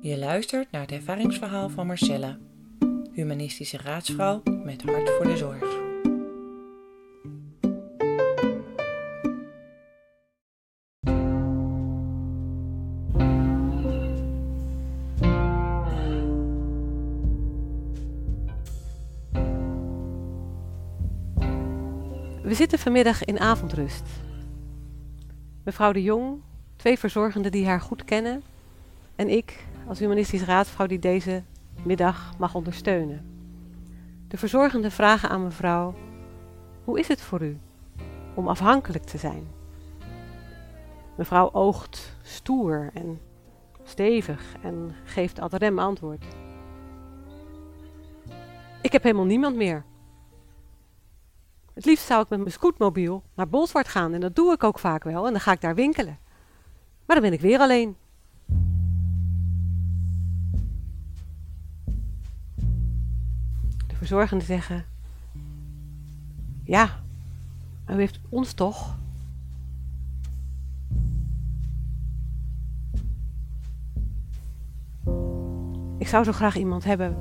Je luistert naar het ervaringsverhaal van Marcella, humanistische raadsvrouw met hart voor de zorg. We zitten vanmiddag in avondrust. Mevrouw de Jong, twee verzorgenden die haar goed kennen, en ik als humanistisch raadsvrouw die deze middag mag ondersteunen. De verzorgenden vragen aan mevrouw: Hoe is het voor u om afhankelijk te zijn? Mevrouw oogt stoer en stevig en geeft ad rem antwoord. Ik heb helemaal niemand meer. Het liefst zou ik met mijn scootmobiel naar Bolsward gaan en dat doe ik ook vaak wel en dan ga ik daar winkelen. Maar dan ben ik weer alleen. De verzorgenden zeggen: Ja, maar u heeft ons toch? Ik zou zo graag iemand hebben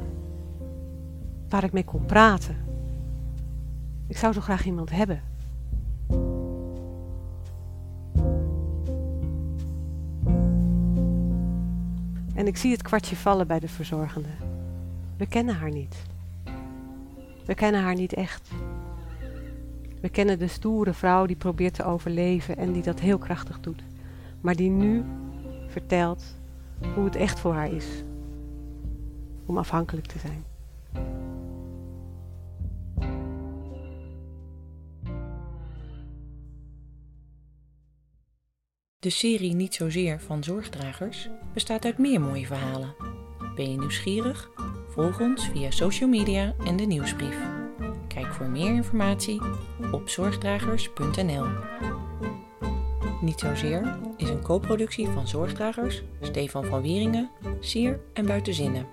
waar ik mee kon praten. Ik zou zo graag iemand hebben. En ik zie het kwartje vallen bij de verzorgende. We kennen haar niet. We kennen haar niet echt. We kennen de stoere vrouw die probeert te overleven en die dat heel krachtig doet. Maar die nu vertelt hoe het echt voor haar is. Om afhankelijk te zijn. De serie Niet zozeer van zorgdragers bestaat uit meer mooie verhalen. Ben je nieuwsgierig? Volg ons via social media en de nieuwsbrief. Kijk voor meer informatie op zorgdragers.nl. Niet zozeer is een co-productie van Zorgdragers, Stefan van Wieringen, Sier en Buitenzinnen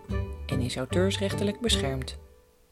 en is auteursrechtelijk beschermd.